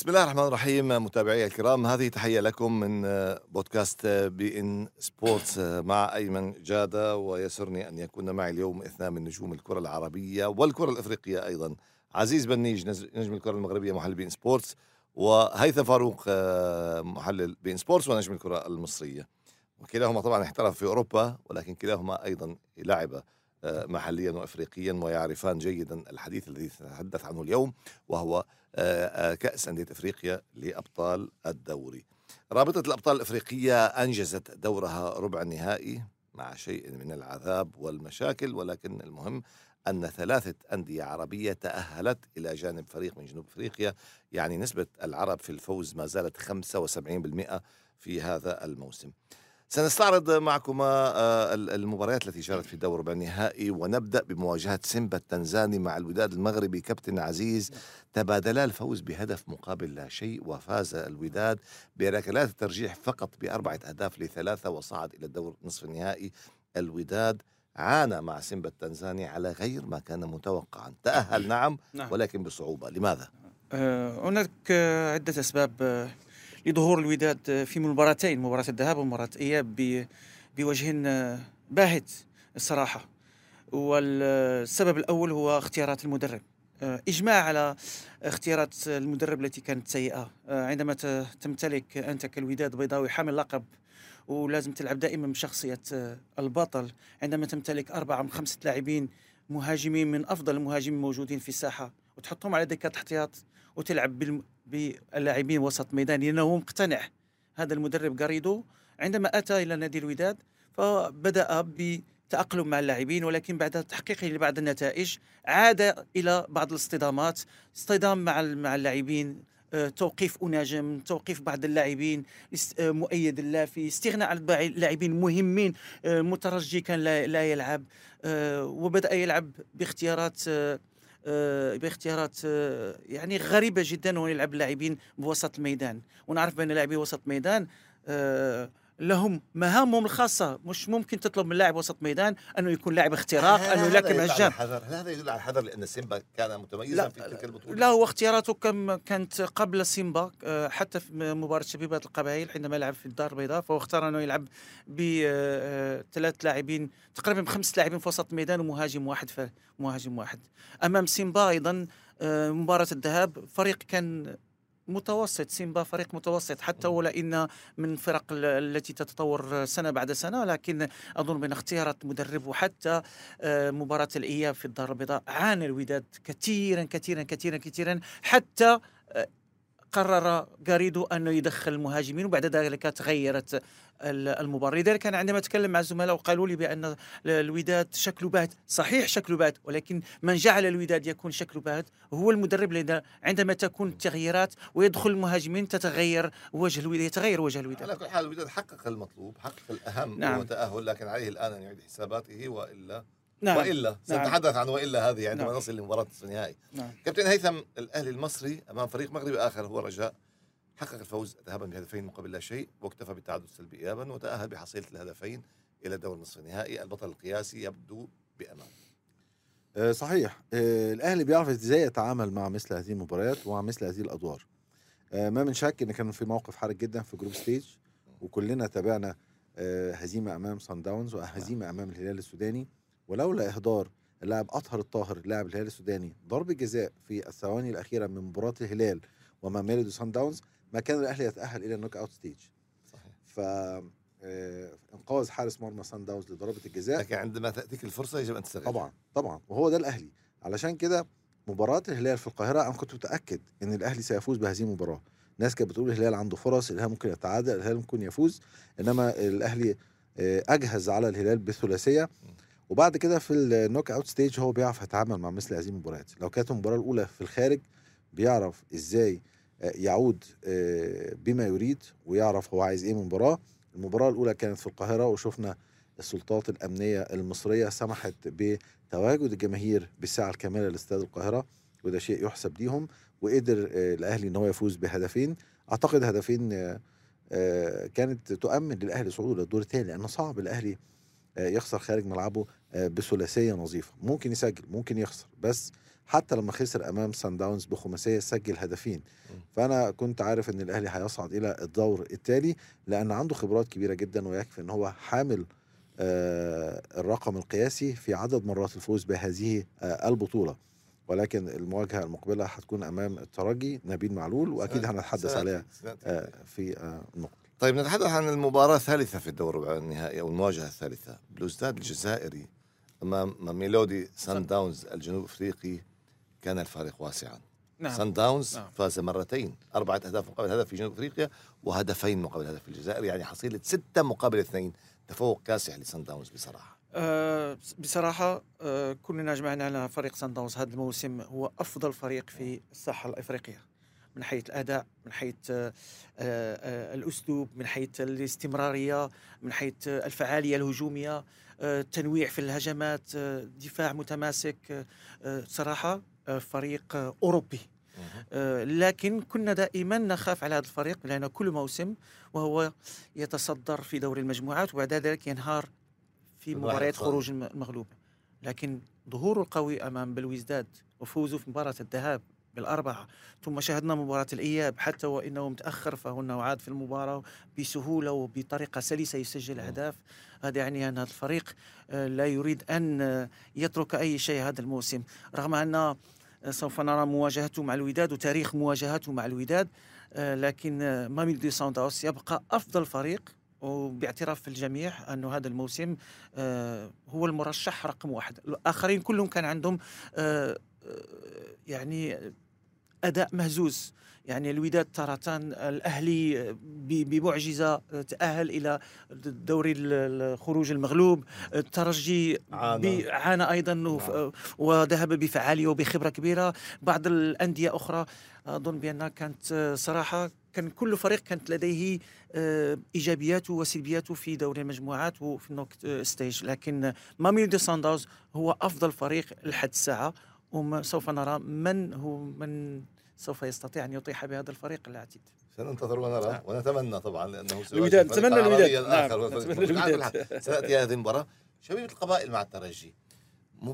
بسم الله الرحمن الرحيم متابعي الكرام هذه تحية لكم من بودكاست بي إن سبورتس مع أيمن جادة ويسرني أن يكون معي اليوم اثنان من نجوم الكرة العربية والكرة الإفريقية أيضا. عزيز بنيج نجم الكرة المغربية محلل بي إن سبورتس وهيثم فاروق محلل بي إن سبورتس ونجم الكرة المصرية. وكلاهما طبعا احترف في أوروبا ولكن كلاهما أيضا لعب محليا وافريقيا ويعرفان جيدا الحديث الذي سنتحدث عنه اليوم وهو كأس أندية أفريقيا لأبطال الدوري. رابطة الأبطال الأفريقية أنجزت دورها ربع النهائي مع شيء من العذاب والمشاكل ولكن المهم أن ثلاثة أندية عربية تأهلت إلى جانب فريق من جنوب أفريقيا يعني نسبة العرب في الفوز ما زالت 75% في هذا الموسم. سنستعرض معكما آه، المباريات التي جرت في دور ربع النهائي ونبدأ بمواجهة سيمبا التنزاني مع الوداد المغربي كابتن عزيز. تبادلا الفوز بهدف مقابل لا شيء وفاز الوداد بركلات الترجيح فقط بأربعة أهداف لثلاثة وصعد إلى الدور نصف النهائي. الوداد عانى مع سيمبا التنزاني على غير ما كان متوقعا. تأهل نعم, نعم. ولكن بصعوبة. لماذا؟ آه، هناك عدة أسباب. آه، لظهور الوداد في مباراتين مباراة الذهاب ومباراة الإياب بوجه باهت الصراحة. والسبب الأول هو اختيارات المدرب. إجماع على اختيارات المدرب التي كانت سيئة. عندما تمتلك أنت كالوداد بيضاوي حامل لقب ولازم تلعب دائما بشخصية البطل. عندما تمتلك أربعة من خمسة لاعبين مهاجمين من أفضل المهاجمين الموجودين في الساحة وتحطهم على دكة احتياط وتلعب باللاعبين وسط ميدان لأنه مقتنع. هذا المدرب غاريدو عندما أتى إلى نادي الوداد فبدأ بتأقلم مع اللاعبين ولكن بعد تحقيقه لبعض النتائج عاد إلى بعض الاصطدامات. اصطدام مع مع اللاعبين آه، توقيف أناجم توقيف بعض اللاعبين آه، مؤيد اللافي استغناء عن لاعبين مهمين آه، مترجي كان لا يلعب وبدأ يلعب باختيارات باختيارات آه، يعني غريبة جدا وهو يلعب اللاعبين بوسط الميدان. ونعرف بأن لاعبي وسط الميدان آه، لهم مهامهم الخاصة. مش ممكن تطلب من لاعب وسط ميدان أنه يكون لاعب اختراق أنه يلاكم هجام هل هذا يدل على الحذر لأن سيمبا كان متميزا في تلك البطولة. لا هو اختياراته كم كانت قبل سيمبا آه، حتى في مباراة شبيبات القبائل حينما لعب في الدار البيضاء فهو اختار أنه يلعب بثلاث آه، لاعبين تقريبا بخمس لاعبين في وسط الميدان ومهاجم واحد مهاجم واحد. أمام سيمبا أيضا آه، مباراة الذهاب فريق كان متوسط سيمبا فريق متوسط حتى ولئن من فرق التي تتطور سنة بعد سنة لكن أظن من اختيارات مدرب وحتى آه، مباراة الإياب في الدار البيضاء عانى الوداد كثيرا كثيرا كثيرا كثيرا حتى آه، قرر غاريدو أنه يدخل المهاجمين وبعد ذلك تغيرت المباراة. لذلك أنا عندما أتكلم مع الزملاء وقالوا لي بأن الوداد شكله باهت صحيح شكله باهت ولكن من جعل الوداد يكون شكله باهت هو المدرب. لأن عندما تكون التغييرات ويدخل المهاجمين تتغير وجه الوداد يتغير وجه الوداد. على كل حال الوداد حقق المطلوب حقق الأهم نعم. هو تاهل لكن عليه الآن أن يعيد حساباته وإلا نعم. وإلا نعم. سنتحدث عن وإلا هذه عندما نعم. نصل لمباراة نصف النهائي نعم. كابتن هيثم الأهلي المصري أمام فريق مغربي آخر هو الرجاء حقق الفوز ذهابا بهدفين مقابل لا شيء واكتفى بالتعادل السلبي ايابا وتأهل بحصيلة الهدفين إلى دور نصف النهائي البطل القياسي يبدو بأمان أه صحيح أه الأهلي بيعرف إزاي يتعامل مع مثل هذه المباريات ومع مثل هذه الأدوار أه ما من شك إن كان في موقف حرج جدا في group stage وكلنا تابعنا هزيمة أمام صن داونز وهزيمة أمام الهلال السوداني ولولا إهدار اللاعب أطهر الطاهر لاعب الهلال السوداني ضرب جزاء في الثواني الأخيرة من مباراة الهلال وماميلودي صن داونز ما كان الأهلي يتأهل إلى ال knockout stage. صحيح. ف آه، إنقاذ حارس مرمى صن داونز لضربة الجزاء. لكن عندما تأتيك الفرصة يجب أن تستغل. طبعا طبعا وهو ده الأهلي. علشان كده مباراة الهلال في القاهرة أنا كنت متأكد إن الأهلي سيفوز بهذه المباراة. ناس كانت بتقول الهلال عنده فرص الهلال ممكن يتعادل الهلال ممكن يفوز إنما الأهلي آه، أجهز على الهلال بثلاثية. وبعد كده في ال knockout stage هو بيعرف يتعامل مع مثل هذه المباريات. لو كانت المباراة الأولى في الخارج بيعرف إزاي آه، يعود آه، بما يريد ويعرف هو عايز إيه من المباراه المباراة الأولى كانت في القاهرة وشفنا السلطات الأمنية المصرية سمحت بتواجد الجماهير بالساعة الكاملة لاستاد القاهرة وده شيء يحسب ليهم وقدر آه، الأهلي إن هو يفوز بهدفين. أعتقد هدفين كانت تؤمن للأهلي صعوده للدور الثاني لأن صعب الأهلي يخسر خارج ملعبه بثلاثية نظيفة. ممكن يسجل ممكن يخسر بس حتى لما خسر أمام سان داونز بخماسية سجل هدفين. فأنا كنت عارف إن الأهلي هيصعد إلى الدور التالي لأن عنده خبرات كبيرة جدا ويكفي إن هو حامل آه، الرقم القياسي في عدد مرات الفوز بهذه آه، البطولة. ولكن المواجهة المقبلة هتكون أمام الترجي نبيل معلول وأكيد هنتحدث عليها آه، في آه، النقطة. طيب نتحدث عن المباراة الثالثة في الدور النهائي أو المواجهة الثالثة. بلوزداد الجزائري أمام ميلودي سان داونز الجنوب أفريقي كان الفارق واسعا. نعم. سان داونز نعم. فاز مرتين أربعة أهداف مقابل هدف في جنوب أفريقيا وهدفين مقابل هدف في الجزائر يعني حصيلة ستة مقابل اثنين. تفوق كاسح لسان داونز بصراحة. آه بصراحة آه كلنا جمعنا على فريق سان داونز هذا الموسم هو أفضل فريق في الساحة الأفريقية. من حيث الأداء من حيث آه آه الأسلوب من حيث الاستمرارية من حيث الفعالية الهجومية آه التنويع في الهجمات دفاع متماسك آه فريق أوروبي. آه، لكن كنا دائما نخاف على هذا الفريق لأن كل موسم وهو يتصدر في دوري المجموعات وبعد ذلك ينهار في مباريات. خروج الم- المغلوب. لكن ظهوره القوي أمام بلويزداد وفوزه في مباراة الذهاب بالأربعة ثم شاهدنا مباراة الإياب حتى وإنه متأخر فهو عاد في المباراة بسهولة وبطريقة سلسة يسجل. أهداف. هذا يعني أن هذا الفريق آه، لا يريد أن آه، يترك أي شيء هذا الموسم. رغم أن سوف نرى مواجهته مع الوداد وتاريخ مواجهته مع الوداد آه، لكن آه، ماميلودي سانداوس يبقى أفضل فريق. وباعتراف الجميع أنه هذا الموسم آه، هو المرشح رقم واحد. الآخرين كلهم كان عندهم آه، آه، يعني أداء مهزوز. يعني الوداد تارة الأهلي بمعجزة تأهل إلى دوري ال- الخروج المغلوب. الترجي عانى. أيضا وف- وذهب بفعالية وبخبرة كبيرة. بعض الأندية أخرى أظن بأنها كانت صراحة كان كل فريق كانت لديه آه، ايجابياته وسلبياته في دوري المجموعات وفي ال knockout stage لكن ماميلودي صن داونز هو أفضل فريق لحد الساعة وسوف نرى من هو من سوف يستطيع أن يطيح بهذا الفريق العتيد. سننتظر ونرى نعم. ونتمنى طبعا سيواجه الوداد الفريق نتمنى الوداد نعم. نتمنى الوداد هذه المباراة. شبيبة القبائل مع الترجي.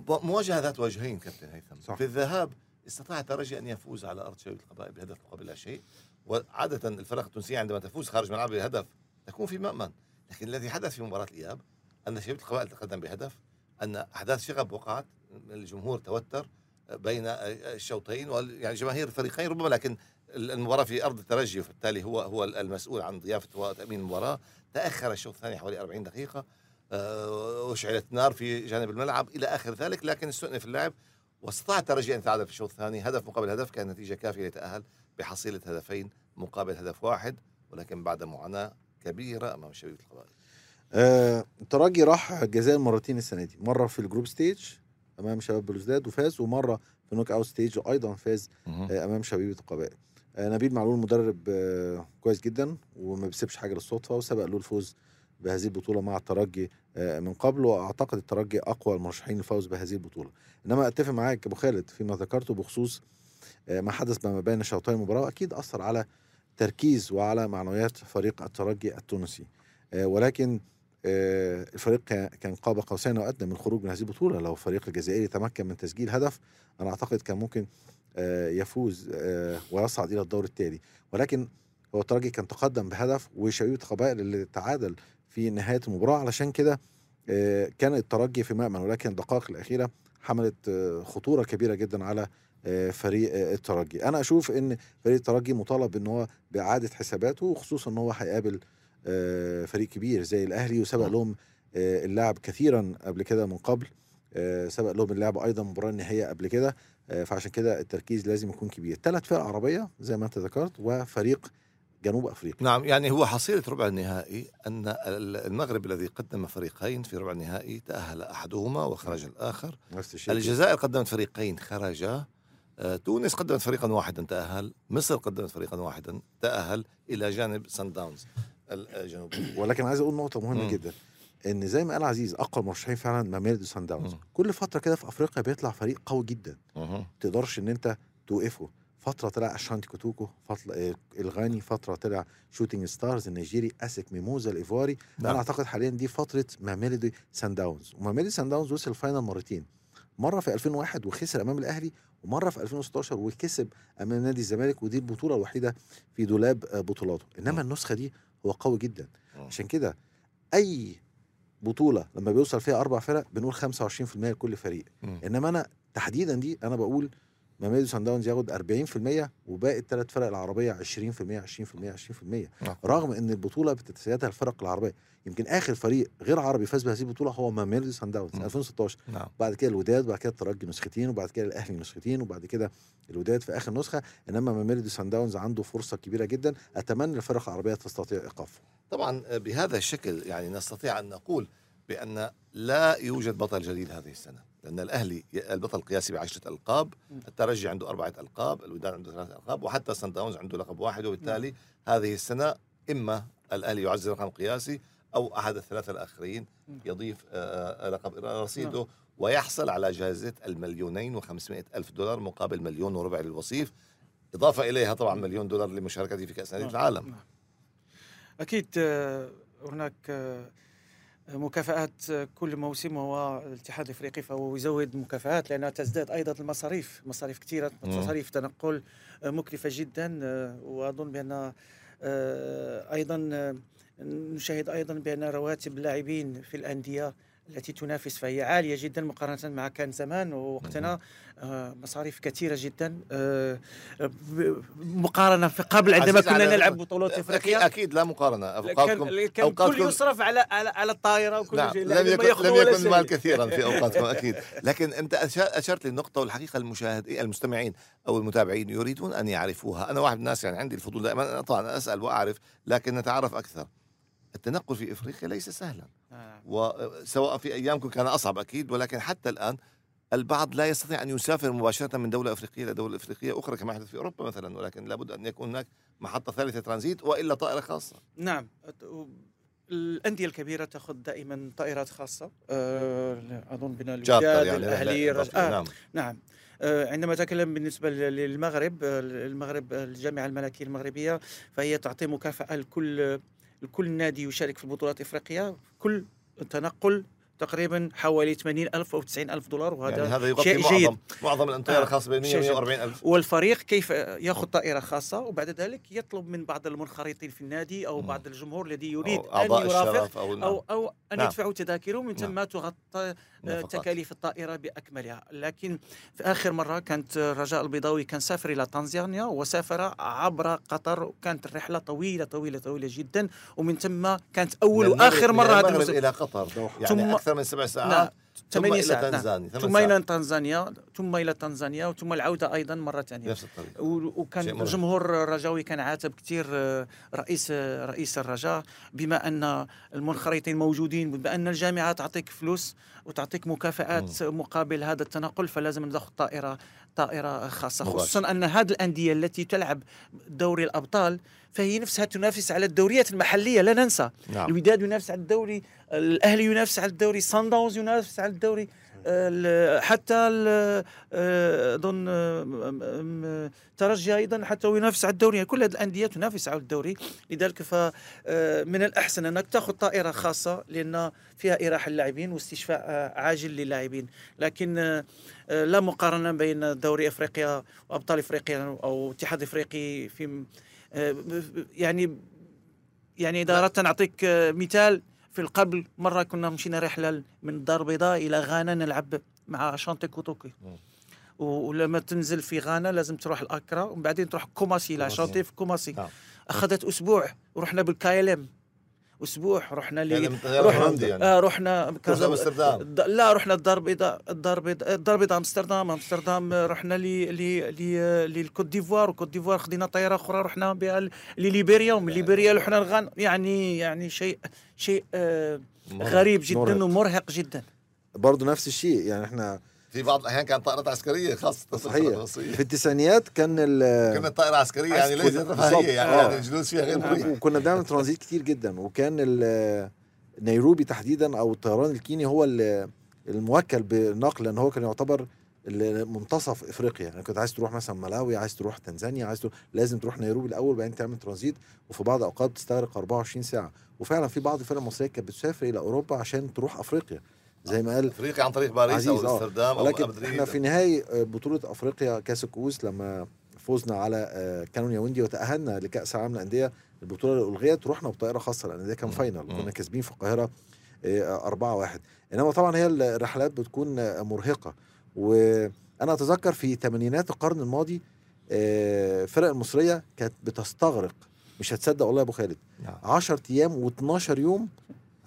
مواجهة ذات وجهين كابتن هيثم. صح. في الذهاب استطاع الترجي أن يفوز على أرض شبيبة القبائل بهدف مقابل لا شيء. وعادة الفرق التونسية عندما تفوز خارج ملعبها بهدف تكون في مأمن. لكن الذي حدث في مباراة الإياب أن شبيبة القبائل تقدم بهدف أن أحداث شغب وقعت الجمهور توتر بين الشوطين يعني جماهير الفريقين ربما لكن المباراة في أرض الترجي وبالتالي هو هو المسؤول عن ضيافة وتأمين المباراة. تأخر الشوط الثاني حوالي 40 دقيقة آه، أشعلت نار في جانب الملعب إلى آخر ذلك لكن استؤنف اللعب واستطاع الترجي أن يتعادل في الشوط الثاني. هدف مقابل هدف كان نتيجة كافية ليتأهل بحصيلة هدفين مقابل هدف واحد ولكن بعد معاناة كبيرة أمام شبيبة القبائل. آه، الترجي راح الجزائر مرتين السنة دي مرة في ال group stage أمام شباب بلوزداد وفاز ومرة في knockout stage وأيضا فاز آه، أمام شبيبة القبائل. آه، نبيل معلول مدرب آه، كويس جدا وما بيسيبش حاجة للصدفة وسبق له الفوز بهذه البطولة مع الترجي من قبل وأعتقد الترجي أقوى المرشحين للفوز بهذه البطولة. إنما أتفق معاك أبو خالد فيما ذكرته بخصوص ما حدث ما بين شوطي المباراة أكيد أثر على تركيز وعلى معنويات فريق الترجي التونسي. ولكن الفريق كان- قاب قوسين وأدنى من الخروج من هذه البطولة. لو الفريق الجزائري تمكن من تسجيل هدف أنا أعتقد كان ممكن آه، يفوز آه، ويصعد إلى الدور التالي. ولكن هو الترجي كان تقدم بهدف وشبيبه القبائل اللي تعادل في نهاية المباراة. علشان كده آه، كان الترجي في مأمن ولكن الدقائق الأخيرة حملت آه، خطورة كبيرة جدا على آه، فريق آه، الترجي أنا أشوف إن فريق الترجي مطالب ان هو بإعادة حساباته وخصوصا إن هو هيقابل آه، فريق كبير زي الأهلي وسبق مم. لهم آه، اللعب كثيرا قبل كده من قبل آه، سبق لهم اللعب أيضا مباراة النهائيه قبل كده آه، فعشان كده التركيز لازم يكون كبير. ثلاث فرق عربية زي ما أنت ذكرت وفريق جنوب أفريقيا. نعم يعني هو حصيلة ربع النهائي ال- المغرب الذي قدم فريقين في ربع النهائي تأهل أحدهما وخرج الآخر. نفس الشيء. الجزائر قدمت فريقين خرجا آه، تونس قدمت فريقا واحدا تأهل مصر قدمت فريقا واحدا تأهل إلى جانب صن داونز. الجنوبي ولكن عايز أقول نقطة مهمة. جدا إن زي ما قال عزيز أقوى المرشحين فعلا ماميلودي صن داونز. كل فترة كده في أفريقيا بيطلع فريق قوي جدا مهم. تقدرش إن أنت توقفه فترة طلع أشانتي كوتوكو فترة آه، الغاني فترة طلع شوتينج ستارز النيجيري أسيك ميموزا الايفواري نعم. أنا أعتقد حاليا دي فترة ماميلودي صن داونز وماميلودي صن داونز وصل ال final مرتين مرة في 2001 وخسر أمام الأهلي ومرة في 2016 وكسب أمام نادي الزمالك ودي البطولة الوحيدة في دولاب آه، بطولاته إنما مم. النسخة دي هو قوي جدا مم. عشان كده أي بطولة لما بيوصل فيها أربع فرق بنقول 25% لكل فريق مم. إنما أنا تحديدا دي أنا بقول ماميدو سان داونز ياخد 40% وباقي الثلاث فرق العربية 20% 20% 20% نعم. رغم إن البطولة بتتسيدها الفرق العربية يمكن آخر فريق غير عربي فاز بهذه البطولة هو ماميلودي صن داونز مم. 2016 نعم. بعد كده الوداد بعد كده الترجي نسختين وبعد كده الأهلي نسختين وبعد كده الوداد في آخر نسخة. إنما ماميلودي صن داونز عنده فرصة كبيرة جدا. أتمنى الفرق العربية تستطيع إيقافه. طبعا بهذا الشكل يعني نستطيع أن نقول بأن لا يوجد بطل جديد هذه السنة. لأن الأهلي البطل القياسي بعشرة ألقاب الترجي عنده أربعة ألقاب الوداد عنده ثلاثة ألقاب وحتى صن داونز عنده لقب واحد وبالتالي هذه السنة إما الأهلي يعزز رقم قياسي أو أحد الثلاثة الآخرين يضيف لقب رصيده ويحصل على جائزة المليونين وخمسمائة ألف دولار مقابل مليون وربع للوصيف. إضافة إليها طبعا مليون دولار لمشاركته في كأس انديه العالم. نعم. أكيد آه، هناك مكافآت كل موسم هو الاتحاد الإفريقي فهو يزود مكافآت لأنها تزداد أيضا المصاريف مصاريف كثيرة. مصاريف تنقل آه، مكلفة جدا آه، وأظن بأن آه، أيضا نشاهد أيضا بأن رواتب اللاعبين في الأندية التي تنافس فهي عالية جدا مقارنة مع كان زمان ووقتنا آه، مصاريف كثيرة جدا آه، مقارنة في قبل عندما كنا نلعب بطولات افريقيا أكيد لا مقارنة. كان اوقاتكم كان كل يصرف على على, على الطائرة وكل نعم شيء لم يكن لم يكن. المال كثيرا في أوقاتكم أكيد. لكن أنت أشرت للنقطة والحقيقة المشاهدين المستمعين أو المتابعين يريدون أن يعرفوها. أنا واحد من الناس يعني عندي الفضول دائما طبعا أسأل وأعرف لكن نتعرف أكثر. التنقل في إفريقيا ليس سهلا. آه. وسواء في أيامكم كان أصعب أكيد ولكن حتى الآن البعض لا يستطيع أن يسافر مباشرة من دولة إفريقية إلى دولة إفريقية أخرى كما يحدث في أوروبا مثلا ولكن لابد أن يكون هناك محطة ثالثة ترانزيت وإلا طائرة خاصة. نعم. الأندية الكبيرة تأخذ دائما طائرات خاصة. آه أظن بنا الوداد يعني. إضافية، آه نعم. نعم. آه، عندما أتكلم بالنسبة لل- للمغرب آه، المغرب آه، الجامعة الملكية المغربية فهي تعطي مكافأة لكل لكل نادي يشارك في البطولات الإفريقية كل تنقل تقريبا حوالي 80 ألف أو 90 ألف دولار وهذا يعني هذا يغطي شيء معظم جيد. معظم الطائره آه، الخاصة ب 100 شيء جيد. 140 ألف والفريق كيف ياخذ طائرة خاصة وبعد ذلك يطلب من بعض المنخرطين في النادي أو مم. بعض الجمهور الذي يريد أو أن أعضاء يرافق الشرف أو أو أو أن نعم. يدفعوا تذاكرهم من ثم نعم. تغطى نفقات. تكاليف الطائرة بأكملها لكن في آخر مرة كانت رجاء البيضاوي كان سافر إلى تنزانيا وسافر عبر قطر وكانت الرحلة طويلة طويلة طويلة جدا ومن ثم كانت من هذا المغرب الموسم. إلى قطر. يعني ثم- أكثر من سبع نعم ساعات ثمانية ساعات نعم. تنزانيا ثم. إلى تنزانيا ثم إلى تنزانيا وثم العودة أيضا مرة ثانية نفس شيء وكان. الجمهور الرجاوي كان عاتب كثير آه، رئيس آه، رئيس الرجاء بما أن المنخرطين موجودين بما أن الجامعة تعطيك فلوس وتعطيك مكافآت مقابل هذا التنقل فلازم ناخذ طائرة طائره خاصه. خصوصا أن هذه الأندية التي تلعب دوري الأبطال فهي نفسها تنافس على الدوريات المحلية لا ننسى. نعم. الوداد ينافس على الدوري الأهلي ينافس على الدوري سان داونز ينافس على الدوري. ال- حتى آه، أظن آه، ترجي أيضا حتى هو ينافس على الدوري. كل هذه الأندية تنافس على الدوري. لذلك فمن الأحسن أنك تأخذ طائرة خاصة لأن فيها اراحه اللاعبين واستشفاء آه، عاجل للاعبين. لكن آه، آه، لا مقارنة بين دوري أفريقيا وأبطال أفريقيا أو اتحاد أفريقي في آه، يعني يعني إذا أردت نعطيك آه، مثال. في القبل مرة كنا مشينا رحلة من الدار البيضاء إلى غانا نلعب مع أشانتي كوتوكو ولما تنزل في غانا لازم تروح لأكرا ومن بعدين تروح كوماسي كوماسي. أشانتي في كوماسي نعم. أخذت أسبوع ورحنا بال KLM أسبوع رحنا يعني ل من طيارة رحنا يعني؟ آه رحنا كذا أمستردام. لا رحنا الدار البيضاء الدار البيضاء الدار البيضاء أمستردام. أمستردام رحنا ل ل ل للكوت ديفوار وكوت ديفوار خدينا طيارة أخرى رحنا بها لليبيريا ومن ليبيريا رحنا لغانا يعني يعني شيء شيء آه غريب جدا مرهق. ومرهق جدا. برضه نفس الشيء. يعني إحنا في بعض الأحيان كانت طائرات عسكرية خاصة صحيح. في التسعينيات كان ال- كانت طائره عسكرية يعني. ليست. رفاهية يعني, آه. يعني الجلوس فيها غير مريح وكنا بنعمل ترانزيت كتير جدا وكان ال- نيروبي تحديدا أو الطيران الكيني هو ال- الموكل بالنقل لأن هو كان يعتبر منتصف إفريقيا يعني كنت عايز تروح مثلا ملاوي عايز تروح تنزانيا عايز تروح لازم تروح نيروبي الأول وبعدين تعمل ترانزيت وفي بعض الأوقات بتستغرق 24 ساعة وفعلا في بعض الفرق المصرية كانت بتسافر إلى أوروبا عشان تروح أفريقيا زي ما قال افريقيا عن طريق باريس أو عزيز، آه. أمستردام أو ولكن مدريد إحنا في نهاية بطولة أفريقيا كأس الكؤوس لما فزنا على آه، كانون ياوندي وتأهلنا لكأس العالم للأندية البطولة اللي ألغيت رحنا بطائرة خاصة لأن ده كان. final. كنا كاسبين في القاهرة آه، أربعة واحد إنما طبعا هي الرحلات بتكون آه، مرهقة وأنا أتذكر في ثمانينات القرن الماضي آه، الفرق المصرية كانت بتستغرق مش هتصدق والله يا أبو خالد نعم. 10 أيام و12 يوم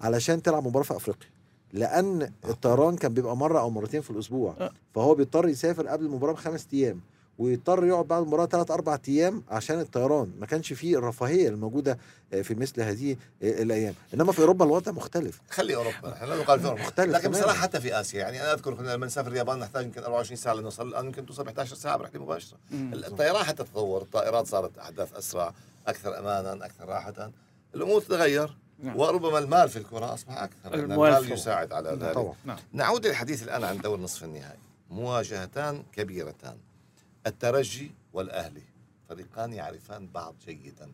علشان تلعب مباراة في أفريقيا لأن الطيران كان بيبقى مرة أو مرتين في الأسبوع. آه. فهو بيضطر يسافر قبل المباراة بخمس أيام ويضطر يقعد بعد المباراة ثلاث أربع أيام عشان الطيران. ما كانش فيه الرفاهية الموجودة آه، في مثل هذه آه، الأيام. إنما في أوروبا الوضع مختلف. خلي أوروبا إحنا لا نقال في اوروبا مختلف لكن. بصراحة حتى في آسيا يعني أنا أذكر كنا لما نسافر اليابان نحتاج يمكن 24 ساعة لنوصل. الآن يمكن توصل 11 ساعة برحله مباشرة. الطيران حتى تطور الطائرات صارت أحداث أسرع أكثر امانا أكثر راحة. الأمور تتغير. نعم. وربما المال في الكرة أصبح أكثر لأن المال. يساعد على ذلك. طبعا. نعود للحديث الآن عن دور نصف النهائي. مواجهتان كبيرتان. الترجي والأهلي. فريقان يعرفان بعض جيدا.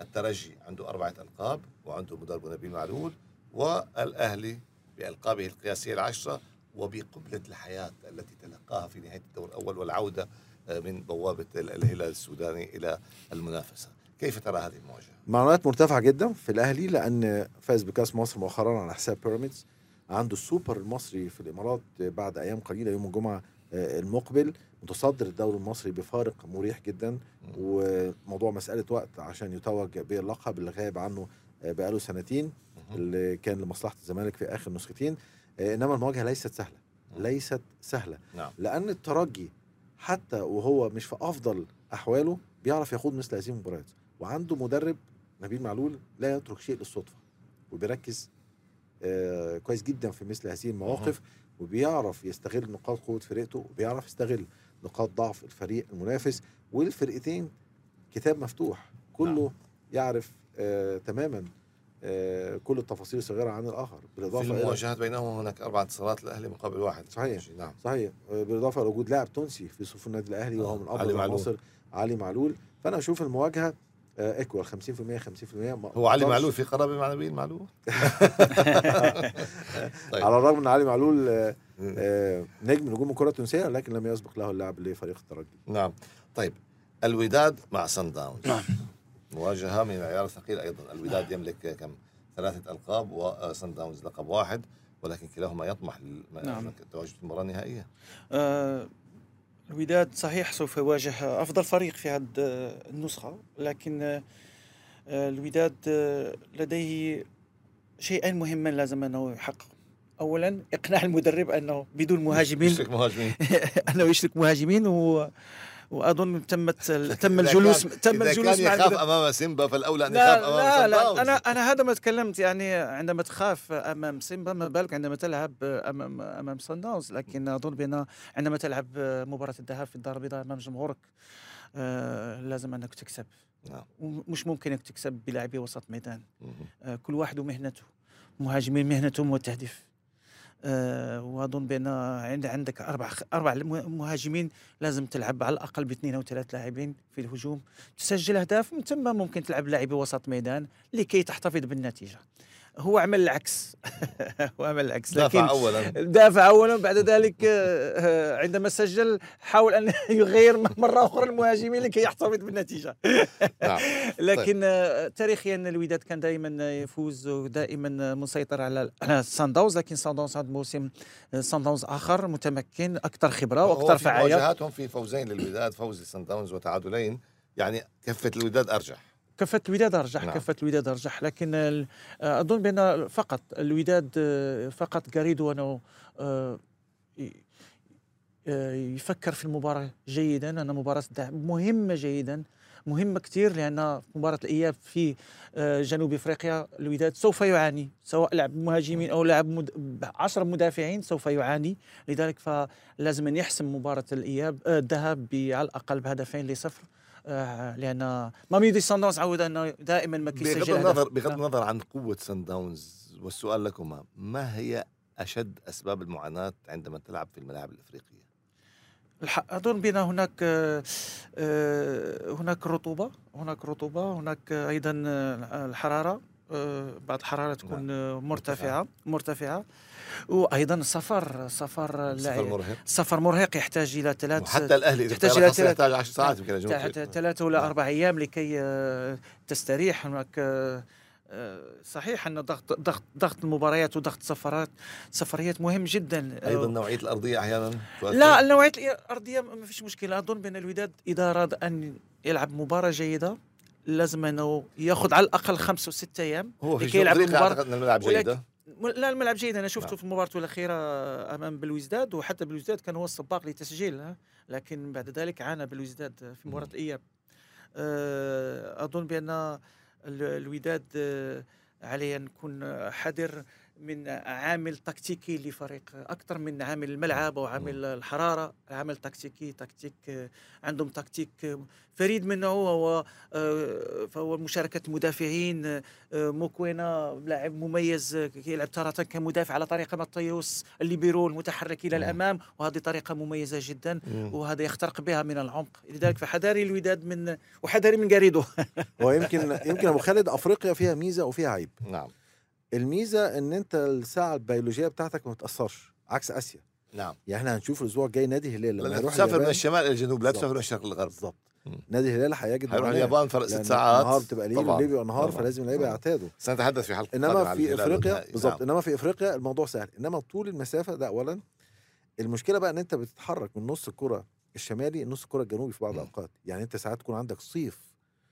الترجي عنده أربعة ألقاب وعنده مدرب نبيل معلول والأهلي بألقابه القياسية العشرة وبقبلة الحياة التي تلقاها في نهاية الدور الأول والعودة آه، من بوابة ال- الهلال السوداني إلى المنافسة. كيف ترى هذه المواجهة؟ معنويات مرتفعة جدا في الأهلي لأن فاز بكأس مصر مؤخرا على حساب بيراميدز عنده السوبر المصري في الإمارات بعد أيام قليلة يوم الجمعة آه، المقبل. متصدر الدوري المصري بفارق مريح جدا وموضوع مسألة وقت عشان يتوج باللقب اللي غايب عنه آه، بقاله سنتين اللي كان لمصلحة الزمالك في آخر نسختين. آه، إنما المواجهة ليست سهلة ليست سهلة. نعم. لأن الترجي حتى وهو مش في أفضل أحواله بيعرف يخوض مثل هذه المباريات. وعنده مدرب نبيل معلول لا يترك شيء للصدفة وبيركز آه كويس جدا في مثل هذه المواقف وبيعرف يستغل نقاط قوة فرقته وبيعرف يستغل نقاط ضعف الفريق المنافس والفرقتين كتاب مفتوح كله يعرف آه تماما آه كل التفاصيل الصغيرة عن الآخر في بالاضافه إلى المواجهات بينهم هناك أربع انتصارات للأهلي مقابل واحد. صحيح. نعم. صحيح. آه، بالإضافة لوجود لاعب تونسي في صفوف النادي الأهلي وهو من معلول. عناصر علي معلول. فأنا أشوف المواجهة equal 50% 50% ما هو علي معلول في قرابة مع نبيل معلول؟ طيب. على الرغم ان علي معلول آه، آه، نجم نجوم الكرة التونسية لكن لم يسبق له اللعب لفريق الترجي. نعم. طيب. الوداد مع صن داونز نعم. مواجهة من العيار الثقيل أيضا. الوداد يملك كم؟ ثلاثة ألقاب وسان داونز لقب واحد ولكن كلاهما يطمح نعم. في المباراة النهائية. آه، الوداد صحيح سوف يواجه أفضل فريق في هذه النسخة لكن آه، آه، الوداد آه، لديه شيئين مهمان لازم أنه يحقق أولا إقناع المدرب أنه بدون مهاجمين يشرك مهاجمين. أنه يشرك مهاجمين و وأظن تمت تم الجلوس تم الجلوس كان مع يخاف. أمام سيمبا فالأولى أن لا يخاف أمام لا سان لا أنا أنا هذا ما تكلمت يعني عندما تخاف أمام سيمبا ما بالك عندما تلعب امام أمام سان داونز لكن أظن بأن عندما تلعب مباراة الذهاب في الدار البيضاء أمام جمهورك آه لازم أنك تكسب نعم. مش ممكن أنك تكسب بلاعبي وسط ميدان. آه كل واحد ومهنته مهاجمين مهنتهم هو التهديف وأظن بأن عند عندك أربع أربع مهاجمين لازم تلعب على الأقل باثنين أو ثلاث لاعبين في الهجوم. تسجل أهداف من ثم ممكن تلعب لاعبي وسط ميدان لكي تحتفظ بالنتيجة. هو عمل العكس. هو عمل العكس لكن دافع أولا. دافع اولا بعد ذلك آه، آه، عندما سجل حاول أن يغير مرة أخرى المهاجمين لكي يحتفظ بالنتيجة. نعم. لكن آه، تاريخيا الوداد كان دائما يفوز ودائما مسيطر على سان داونز لكن سان داونز هذا الموسم سان داونز آخر متمكن أكثر خبرة وأكثر فعالية. مواجهاتهم في فوزين للوداد فوز لسان داونز وتعادلين. يعني كفة الوداد أرجح. كفة الوداد ارجح نعم. كفة الوداد ارجح لكن آه، أظن بأن فقط الوداد آه، فقط جاريدو أنه آه، يفكر في المباراة جيدا أن مباراة الذهاب مهمة جيدا مهمة كثير لأن مباراة الإياب في جنوب أفريقيا الوداد سوف يعاني سواء لعب مهاجمين أو لعب مد... عشر مدافعين سوف يعاني لذلك فلازم أن يحسم مباراة الإياب آه، الذهاب على الأقل بهدفين لصفر آه، لأن ماميدي ساندونز عود أنه دائما ما بغض كيسجل النظر هدف. بغض. النظر عن قوة سان داونز والسؤال لكما ما هي أشد أسباب المعاناة عندما تلعب في الملاعب الإفريقية؟ الح- أظن بأن هناك آه، آه، هناك رطوبة هناك رطوبة هناك أيضا الحرارة بعض الحرارة تكون آه، مرتفعة مرتفعة. وأيضا السفر سفر السفر مرهق. السفر مرهق يحتاج إلى ثلاث وحتى الأهلي إذا إلى خاصة ثلاث- يحتاج 10 ساعات يمكن. ثلاثة ولا نعم. أربع أيام لكي آه، تستريح. هناك آه، آه، صحيح أن ضغط ضغط ضغط المباريات وضغط السفرات سفريات مهم جدا. آه، أيضا نوعية الأرضية أحيانا. لا النوعية الأرضية ما فيش مشكلة. أظن بأن الوداد إذا أراد أن يلعب مباراة جيدة. لازم أنه ياخذ على الأقل خمسة وستة أيام هو في يلعب ان الملعب جيده لا الملعب جيد. أنا شفته نعم. في مباراته الأخيرة أمام بلوزداد وحتى بلوزداد كان هو السباق للتسجيل ها. لكن بعد ذلك عانى بلوزداد في مباراة اياب آه، أظن بأن ال- الوداد آه، عليه أن يكون حذر. من عامل تكتيكي لفريق أكثر من عامل الملعب أو عامل الحرارة. عامل تكتيكي تكتيك عندهم تكتيك فريد من نوعه هو آه، فهو مشاركة المدافعين آه، موكوينا لاعب مميز يلعب تارة كمدافع على طريقة ماتيوس الليبيرو المتحرك إلى مم. الأمام. وهذه طريقة مميزة جدا. وهذا يخترق بها من العمق. لذلك فحذاري الوداد من وحذاري من جاريدو هو يمكن يمكن أبو خالد أفريقيا فيها ميزة وفيها عيب. نعم. الميزة إن أنت الساعة البيولوجية بتاعتك ما بتأثرش عكس آسيا نعم يعني إحنا هنشوف الأسبوع الجاي نادي الهلال لما يروح تسافر من الشمال إلى الجنوب لا. تسافر من الشرق للغرب بالظبط. نادي الهلال هيجد معاناة، اليابان فرق ست ساعات النهار بتبقى ليل. والليل بيبقى نهار. فلازم اللعيبه. يعتادوا سنتحدث في حلقة إنما في إفريقيا. بالظبط نعم. إنما في إفريقيا الموضوع سهل إنما طول المسافة ده اولا المشكلة بقى إن أنت بتتحرك من نص الكرة الشمالي لنص الكرة الجنوبي في بعض. الأوقات يعني أنت ساعات تكون عندك صيف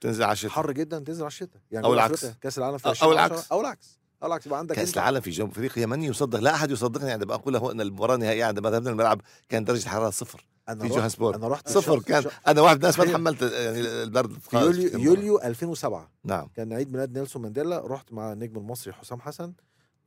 تنزل على الشتاء حر جدا تنزل على الشتاء يعني جنوب العكس. كأس العالم في 2010 العكس. أو العكس أو العكس يبقى عندك كأس العالم في جنوب أفريقيا من يصدق؟ لا أحد يصدقني عندما أقول له إن المباراه النهائيه عندما ذهبنا الملعب كان درجة الحرارة صفر أنا في جوهانسبورغ. أنا رحت صفر ش- كان ش- أنا واحد من الناس ما تخيل. تحملت يعني البرد في يوليو يوليو 2007 نعم. كان عيد ميلاد نيلسون مانديلا رحت مع النجم المصري حسام حسن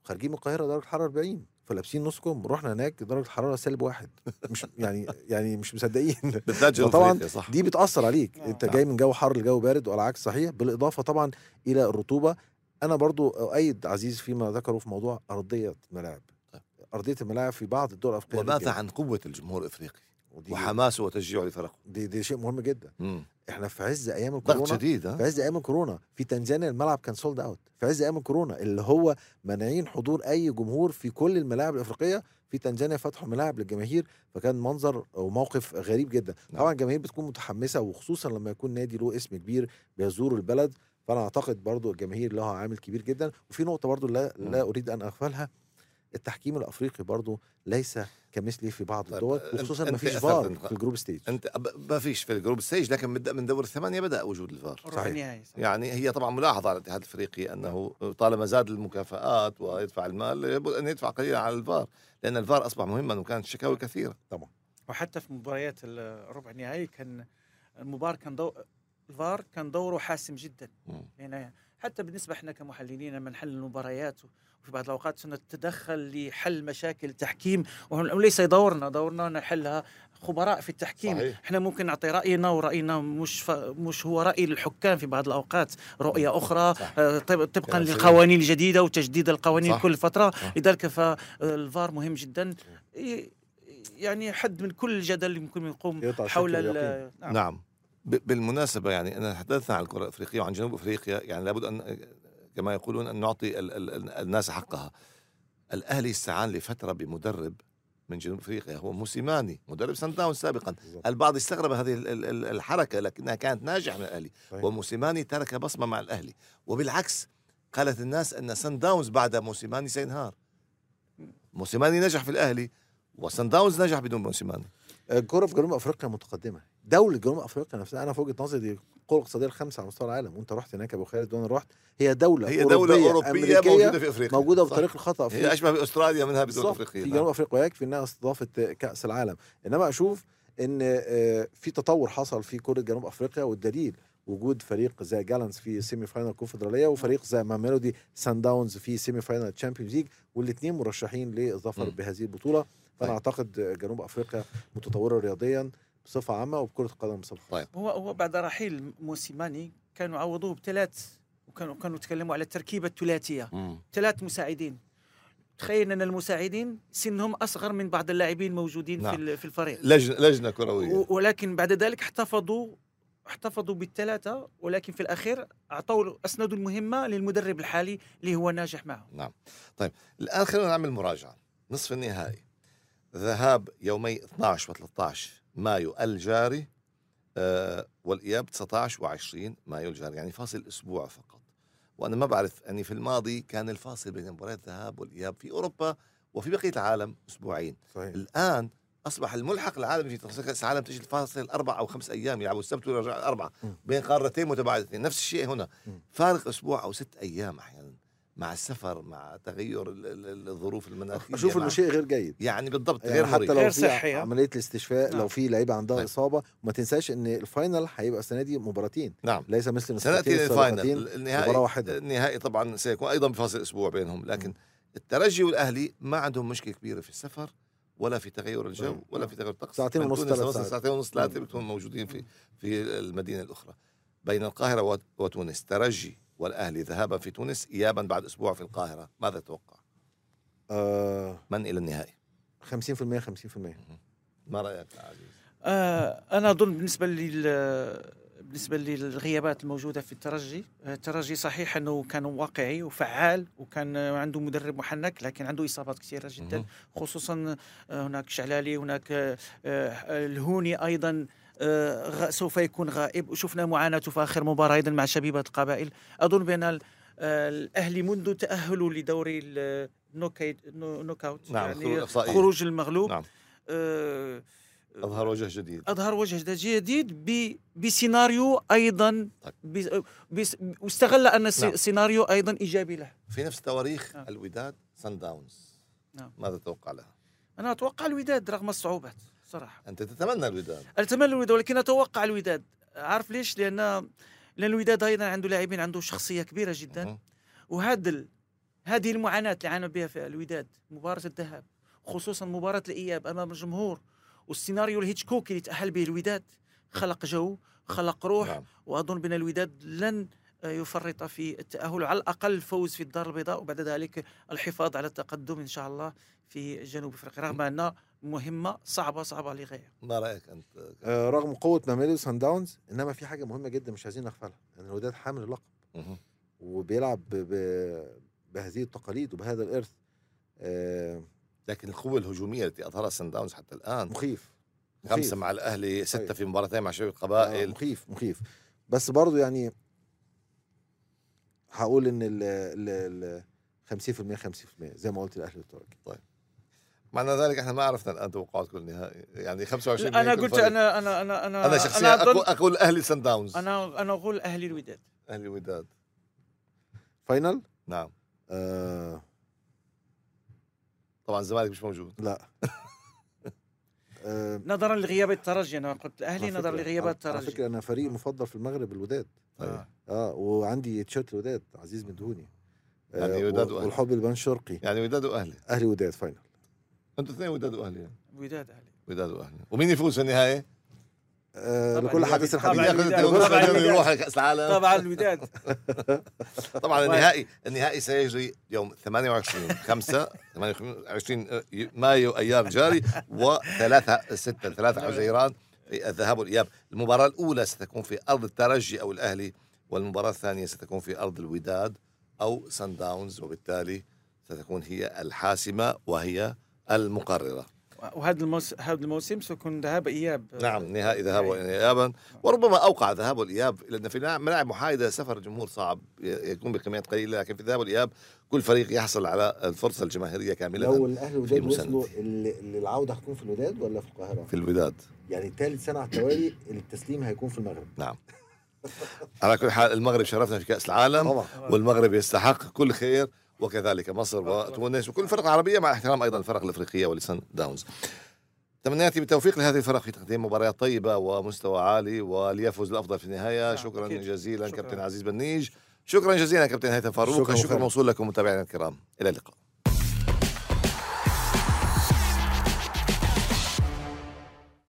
خارجين من القاهرة درجة الحرارة 40 فلابسين نص كم رحنا هناك درجة الحرارة سالب واحد. مش يعني يعني مش مصدقين. صح. دي بتأثر عليك. آه. أنت. جاي من جو حر لجو بارد وعلى عكس صحيح بالاضافه طبعا إلى الرطوبة. أنا برضو أؤيد عزيز فيما ذكره في موضوع أرضية الملاعب طيب. أرضية الملاعب في بعض الدول الأفريقية وماذا. عن قوة الجمهور الأفريقي ودي وحماسه وتشجيعه لفرقه دي, دي شيء مهم جدا مم. إحنا في عز أيام ضغط الكورونا شديد ها في عز أيام الكورونا في تنزانيا الملعب كان sold out في عز أيام الكورونا اللي هو مانعين حضور أي جمهور في كل الملاعب الأفريقية في تنزانيا فتحوا ملاعب للجماهير فكان منظر أو موقف غريب جدا نعم. طبعا الجماهير بتكون متحمسة وخصوصا لما يكون نادي له اسم كبير بيزور البلد فأنا أعتقد برضو الجماهير لها عامل كبير جدا وفي نقطة برضو لا, لا. أريد أن أغفلها التحكيم الأفريقي برضو ليس كمثله في بعض طيب، الدول وخصوصا أنت ما فيش فار. في الجروب ستيج انت ب- ما فيش في ال group stage لكن من من دور الثمانية بدأ وجود الفار صحيح. يعني هي طبعا ملاحظة على الاتحاد الأفريقي أنه طالما زاد المكافآت ويدفع المال يجب أن يدفع قليلا على الفار لأن الفار أصبح مهما وكانت شكاوي كثيرة وحتى في مباريات الربع النهائي كان المباراة كان دو... الفار كان دوره حاسم جدا. يعني حتى بالنسبة إحنا كمحللين لما نحلل المباريات وفي بعض الأوقات نتدخل لحل مشاكل التحكيم وليس دورنا دورنا نحلها خبراء في التحكيم صحيح. إحنا ممكن نعطي رأينا ورأينا مش ف... مش هو رأي الحكام في بعض الأوقات رؤية أخرى صح. آه، طب- طبقا. للقوانين الجديدة وتجديد القوانين صح. كل فترة صح. لذلك فالفار مهم جدا يعني حد من كل الجدل اللي ممكن يقوم حول. نعم. نعم ب- بالمناسبة يعني أنا تحدثنا عن الكره الافريقيه وعن جنوب أفريقيا يعني لابد أن كما يقولون أن نعطي ال- ال- الناس حقها. الأهلي استعان لفترة بمدرب من جنوب أفريقيا هو موسيماني مدرب سان داون سابقا. البعض استغرب هذه ال- ال- ال- الحركة لكنها كانت ناجحة من الأهلي. صحيح. وموسيماني ترك بصمة مع الأهلي. وبالعكس قالت الناس أن سان داونز بعد موسيماني سينهار. موسيماني نجح في الأهلي وسان داونز نجح بدون موسيماني. الكرة في جنوب أفريقيا متقدمة. دولة جنوب أفريقيا نفسها أنا في وجهة نظري دي القوة الاقتصادية الخامسة على مستوى العالم. وأنت رحت هناك يا أبو خالد وأنا رحت. هي دولة هي دولة أوروبية أمريكية موجودة في أفريقيا. موجودة صح. بطريق الخطأ في هي أشبه بأستراليا منها بدون افريقيا في نعم. جنوب أفريقيا ويكفي إنها استضافت كأس العالم. إنما أشوف إن آه، في تطور حصل في كرة جنوب أفريقيا والدليل وجود فريق زي جالانتس في semi-final كونفدراليه وفريق زي ماميلودي صن داونز في semi-final Champions League والاثنين مرشحين للظفر. بهذه البطولة. فأنا طيب. أعتقد جنوب أفريقيا متطورة رياضيا بصفة عامة وبكرة القدم بصفة طيب. هو هو بعد رحيل موسيماني كانوا عوضوه بثلاث وكانوا كانوا تكلموا على التركيبة الثلاثية. ثلاث مساعدين. تخيل أن المساعدين سنهم أصغر من بعض اللاعبين الموجودين نعم. في ال- في الفريق. لجنه لجنة كروية. و- ولكن بعد ذلك احتفظوا احتفظوا بالثلاثة ولكن في الأخير أعطوا اسندوا المهمة للمدرب الحالي اللي هو ناجح معه نعم. طيب الآن خلينا نعمل مراجعة. نصف النهائي. ذهاب يومي 12 و13 مايو الجاري آه والإياب 19 و20 مايو الجاري يعني فاصل أسبوع فقط. وأنا ما بعرف يعني في الماضي كان الفاصل بين مباريات الذهاب والإياب في أوروبا وفي بقية العالم أسبوعين. صحيح. الآن أصبح الملحق العالمي في كاس العالم تجي الفاصل أربع أو خمس أيام يلعبوا السبت ويرجعوا مم. بين قارتين متباعدتين نفس الشيء هنا. فارق أسبوع أو ست أيام أحيانا. مع السفر مع تغير ال- ال- الظروف المناخيه أشوف إنه شيء غير جيد يعني بالضبط يعني غير حتى لو غير في؟ عملية الاستشفاء نعم. لو في لعيبة عندها طيب. إصابة وما تنساش إن ال final هيبقى السنة دي مباراتين نعم ليس مثل النسختين سناتي ال final النهائي مباراة واحدة النهائي طبعا سيكون أيضا بفاصل أسبوع بينهم لكن الترجي والأهلي ما عندهم مشكلة كبيرة في السفر ولا في تغير الجو نعم. ولا في تغير الطقس ساعتين ونص، ثلاث. ساعتين ونص ثلاثة نعم. بتكونوا موجودين في في المدينة الأخرى بين القاهرة وت- وتونس ترجي والأهلي ذهابا في تونس ايابا بعد أسبوع في القاهرة. ماذا تتوقع؟ آه من إلى النهائي؟ 50% 50% ما رأيك يا عزيز؟ آه أنا أظن بالنسبة لل بالنسبة للغيابات الموجودة في الترجي آه، الترجي صحيح أنه كان واقعي وفعال وكان عنده مدرب محنك لكن عنده إصابات كثيرة جدا. خصوصا آه، هناك شعلالي هناك آه، الهوني أيضا. آه، سوف يكون غائب وشفنا معاناته في آخر مباراة أيضا مع شبيبة القبائل أظن بأن ال- آه، الأهلي منذ تاهله لدوري ال- ال knockout knock- knockout نعم، يعني. خروج المغلوب نعم آه، أظهر وجه جديد أظهر وجه جديد ب- بسيناريو أيضا طيب. ب- بس- واستغل أن السي- نعم. سيناريو أيضا إيجابي له في نفس تواريخ نعم. الوداد سان داونز نعم. ماذا تتوقع لها؟ أنا أتوقع الوداد رغم الصعوبات صراحة أنت تتمنى الوداد. أتمنى الوداد ولكن أتوقع الوداد. عارف ليش؟ لأن لأن الوداد أيضا عنده لاعبين عنده شخصية كبيرة جدا. وهذا ال... هذه المعاناة اللي عانى بها في الوداد مباراة الذهاب خصوصا مباراة الإياب أمام الجمهور والسيناريو الهيتشكوكي اللي تأهل به الوداد. خلق جو خلق روح نعم. وأظن بأن الوداد لن يفرط في التأهل على الأقل الفوز في الدار البيضاء وبعد ذلك الحفاظ على التقدم إن شاء الله في جنوب إفريقيا رغم انها مهمة صعبة صعبة للغايه ما رايك أنت؟ آه رغم قوه ماميلودي صن داونز إنما في حاجة مهمة جدا مش عايزين نغفلها إن الوداد حامل اللقب. وبيلعب ب... بهذه التقاليد وبهذا الإرث آه لكن القوة الهجومية التي أظهرها سان داونز حتى الآن مخيف خمسه مخيف. مع الأهلي ستة طيب. في مباراتين مع شباب آه القبائل مخيف مخيف بس برضو يعني هقول إن ال ال ال 50% 50% زي ما قلت الاهلي والترجي معنى ذلك إحنا ما عرفنا الآن توقعاتكم النهائي يعني 25 أنا قلت. أنا أنا أنا أنا أنا شخصيا أظن- أقول أقول أهلي سان داونز أنا أنا أقول أهلي الوداد. أهلي الوداد. final نعم. آه. طبعا الزمالك مش موجود. لا. آه. نظرا لغياب الترجي أنا قلت على نظرا لغياب على- على الترجي. فكرة أنا فريق مفضل في المغرب الوداد. طيب. آه. آه وعندي تيشيرت الوداد عزيز مدهوني يعني وداد و- وأهلي. والحب البان شرقي يعني وداد وأهلي. أهلي وداد final أنتوا اثنين وداد وأهلي يعني. وداد أهلي. وداد وأهلي. ومين يفوز في النهايه؟ آه طبعاً لكل طبعاً حديث ياخذ الوداد. الدوري. طبعاً السعودي الوداد. ويروح على كأس العالم. طبعا الوداد. طبعا النهائي النهائي سيجري يوم 28 5 28 مايو ايار جاري و3 6 3 عزيران في الذهاب والإياب. المباراة الأولى ستكون في أرض الترجي أو الأهلي والمباراة الثانية ستكون في أرض الوداد أو سان داونز وبالتالي ستكون هي الحاسمة وهي المقررة. وهذا الموسم هذا الموسم سيكون ذهاب إياب. نعم نهائي ذهاب وايابا وربما أوقع الذهاب والاياب لأن في ملاعب محايدة سفر الجمهور صعب يكون بكميات قليلة لكن في الذهاب والاياب كل فريق يحصل على الفرصة الجماهيرية كاملة لو الأهلي والوداد. وصلوا ال- ال- العودة هتكون في الوداد ولا في القاهرة؟ في الوداد. يعني ثالث سنة على التوالي التسليم هيكون في المغرب. على كل حال المغرب شرفنا في كأس العالم. طبعا. والمغرب يستحق كل خير. وكذلك مصر وتونس وكل الفرق العربية مع احترام أيضا الفرق الإفريقية ولسان داونز. تمنياتي بالتوفيق لهذه الفرق في تقديم مباريات طيبة ومستوى عالي وليفوز الأفضل في النهاية. نعم، شكرا أكيد. جزيلا شكراً. كابتن عزيز بنيج. شكرا جزيلا كابتن هيثم فاروق. شكراً وخير. موصول لكم متابعينا الكرام. إلى اللقاء.